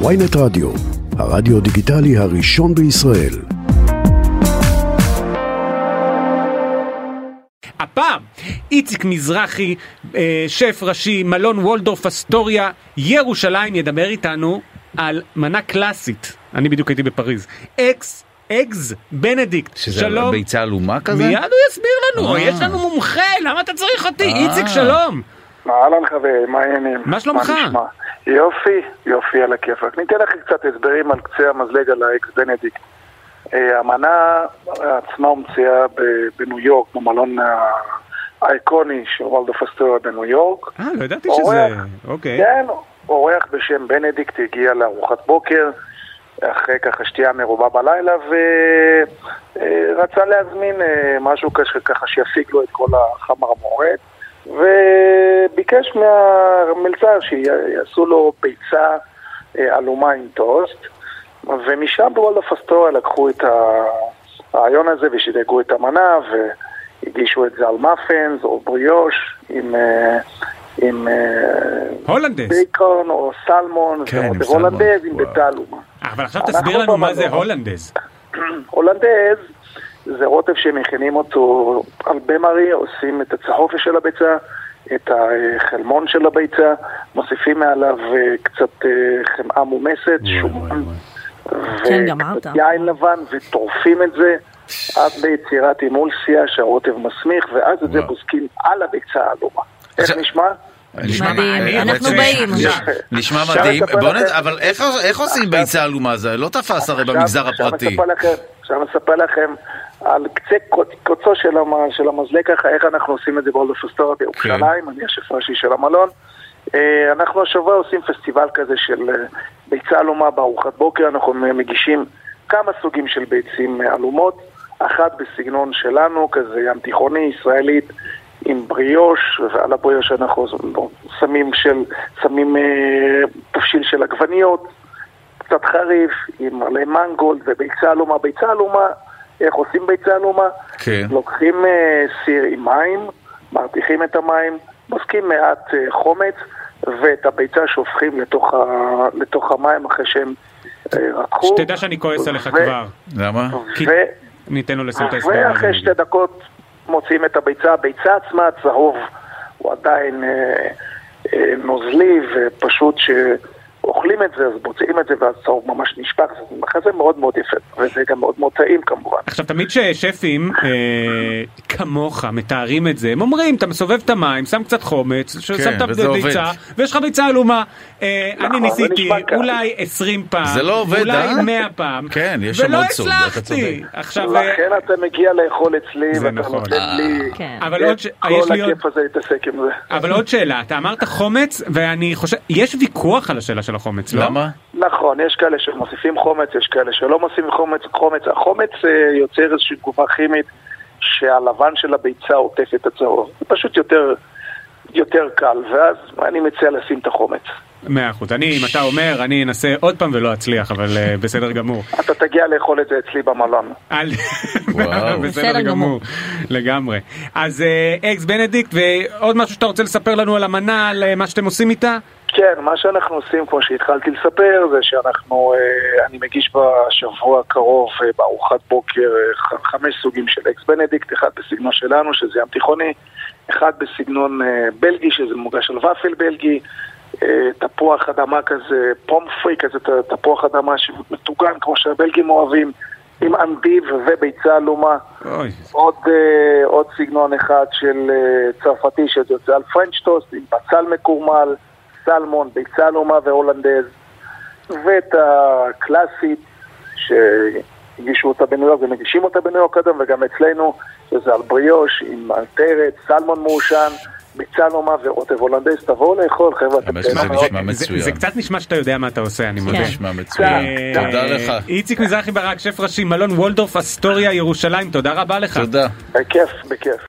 ויינט רדיו, הרדיו דיגיטלי הראשון בישראל. הפעם איציק מזרחי, אה, שף ראשי, מלון וולדורף אסטוריה, ירושלים, ידבר איתנו על מנה קלאסית. אני בדיוק הייתי בפריז. אקס אגז בנדיקט. שזה שלום. ביצה עלומה כזה? מיד הוא יסביר לנו, אה. יש לנו מומחה, למה אתה צריך אותי? אה. איציק, שלום. אהלן חבר, מה העניינים? מה שלומך? נשמע? יופי, יופי על הכיפאק. ניתן לכם קצת הסברים על קצה המזלג על ה eggs Benedict. אה, המנה עצמה הומצאה בניו יורק, במלון ה- האיקוני של וולדוף אסטוריה בניו יורק. אה, לא ידעתי. שזה... אוקיי. כן, אורח בשם בנדיקט הגיע לארוחת בוקר, אחרי ככה שתייה מרובה בלילה, ורצה להזמין אה, משהו ככה שיפיק לו את כל החמרמורת, וביקש מהמלצר שיעשו לו ביצה אה, עלומה עם טוסט, ומשם בוולדוף אסטוריה לקחו את הרעיון הזה ושדרגו את המנה, והגישו את זה על muffins או בריאוש עם... אה, עם אה, hollandaise. בייקון או סלמון, כן, עם. hollandaise עם. ביצה עלומה. אבל עכשיו תסביר לנו מה זה. hollandaise. הולנדז זה רוטב שמכינים אותו על במרי, עושים את הצהופי של הביצה, את החלמון של הביצה, מוסיפים מעליו אה, קצת אה, חמאה מומסת, שומן, כן. וקצת יין לבן, וטורפים את זה עד ליצירת אימולסיה שהרוטב מסמיך, ואז את זה בוזקים על הביצה העלומה. איך נשמע? נשמע מדהים, אנחנו באים. נשמע- מדהים, אבל איך- עושים ביצה עלומה? זה לא תפס הרי במגזר הפרטי. עכשיו אספר לכם על קצה קוצ- קוצו של, המ, של המזלג ככה, איך אנחנו עושים את זה באולדוף אסטוריה בירושלים, אני השף ראשי של המלון. אה, אנחנו השבוע עושים פסטיבל כזה של אה, ביצה עלומה בארוחת בוקר, אנחנו מגישים כמה סוגים של ביצים אה, עלומות, אחת בסגנון שלנו, כזה ים תיכוני, ישראלית, עם בריאוש, ועל הבריאוש אנחנו שמים, של, שמים אה, תבשיל של עגבניות, קצת חריף, עם מלא מנגולד וביצה עלומה. ביצה עלומה, איך עושים ביצה עלומה? כן. לוקחים אה, סיר עם מים, מרתיחים את המים, מוסקים מעט אה, חומץ, ואת הביצה שופכים לתוך, ה, לתוך המים אחרי שהם אה, רתחו. שתדע שאני כועס עליך ו- כבר. למה? כי- ו- ניתן לו לשים את ההסבר הזה. ואחרי שתי דקות מוציאים את הביצה, הביצה עצמה הצהוב הוא עדיין אה, אה, נוזלי ופשוט שאוכלים את זה, אז מוציאים את זה והצהוב ממש נשפך, זה מחזה מאוד מאוד יפה, וזה גם מאוד מאוד טעים כמובן. עכשיו תמיד כששפים אה, כמוך מתארים את זה, הם אומרים אתה מסובב את המים, שם קצת חומץ, שם את כן, הביצה. ויש לך ביצה עלומה. אה, נכון, אני ניסיתי. אולי 20 פעם, זה לא עובד, אולי אה? 100 פעם, כן, יש ולא הצלחתי. עכשיו, אה, לכן אתה מגיע לאכול אצלי, זה ואתה נכון. נותן לי כן. אבל עוד ש... כל. הכיף הזה להתעסק עם זה. אבל עוד שאלה, אתה אמרת חומץ, ואני חושב, יש ויכוח על השאלה של החומץ, לא? למה? נכון, יש כאלה שמוסיפים חומץ, יש כאלה שלא מוסיפים חומץ. חומץ, החומץ אה, יוצר איזושהי תגובה כימית שהלבן של הביצה עוטף את הצהוב. זה פשוט יותר, יותר קל, ואז אני מציע לשים את החומץ. מאה אחוז. אני, אם אתה אומר, אני אנסה עוד פעם ולא אצליח, אבל אה, בסדר גמור. אתה תגיע לאכול את זה אצלי במלון. בסדר גמור. לגמרי. אז אה, eggs Benedict, ועוד משהו שאתה רוצה לספר לנו על המנה, על מה שאתם עושים איתה? כן, מה שאנחנו עושים, כמו שהתחלתי לספר, זה שאנחנו, אה, אני מגיש בשבוע הקרוב אה, בארוחת בוקר אה, חמש סוגים של eggs Benedict, אחד בסגנון שלנו, שזה ים תיכוני, אחד בסגנון בלגי, שזה מוגש על ופל בלגי, תפוח אדמה כזה, פומפרי כזה, תפוח אדמה שמטוגן, כמו שהבלגים אוהבים, עם אנדיב וביצה עלומה. אוי, עוד, עוד סגנון אחד של צרפתי שזה יוצא על פרנץ' טוסט עם בצל מקורמל, סלמון, ביצה עלומה והולנדז ואת הקלאסית שהגישו אותה בניו יורק ומגישים אותה בניו יורק אדם וגם אצלנו שזה על בריאוש עם אלטרת, סלמון מעושן, ביצה עלומה ורוטב הולנדז, תבואו לאכול חבר'ה, זה- מצוין. זה קצת נשמע שאתה יודע מה אתה עושה, אני מודה. כן. נשמע מצוין. כן. תודה אה, לך. איציק מזרחי ברק, שף ראשי, מלון וולדורף אסטוריה ירושלים, תודה רבה לך. תודה. בכיף, בכיף.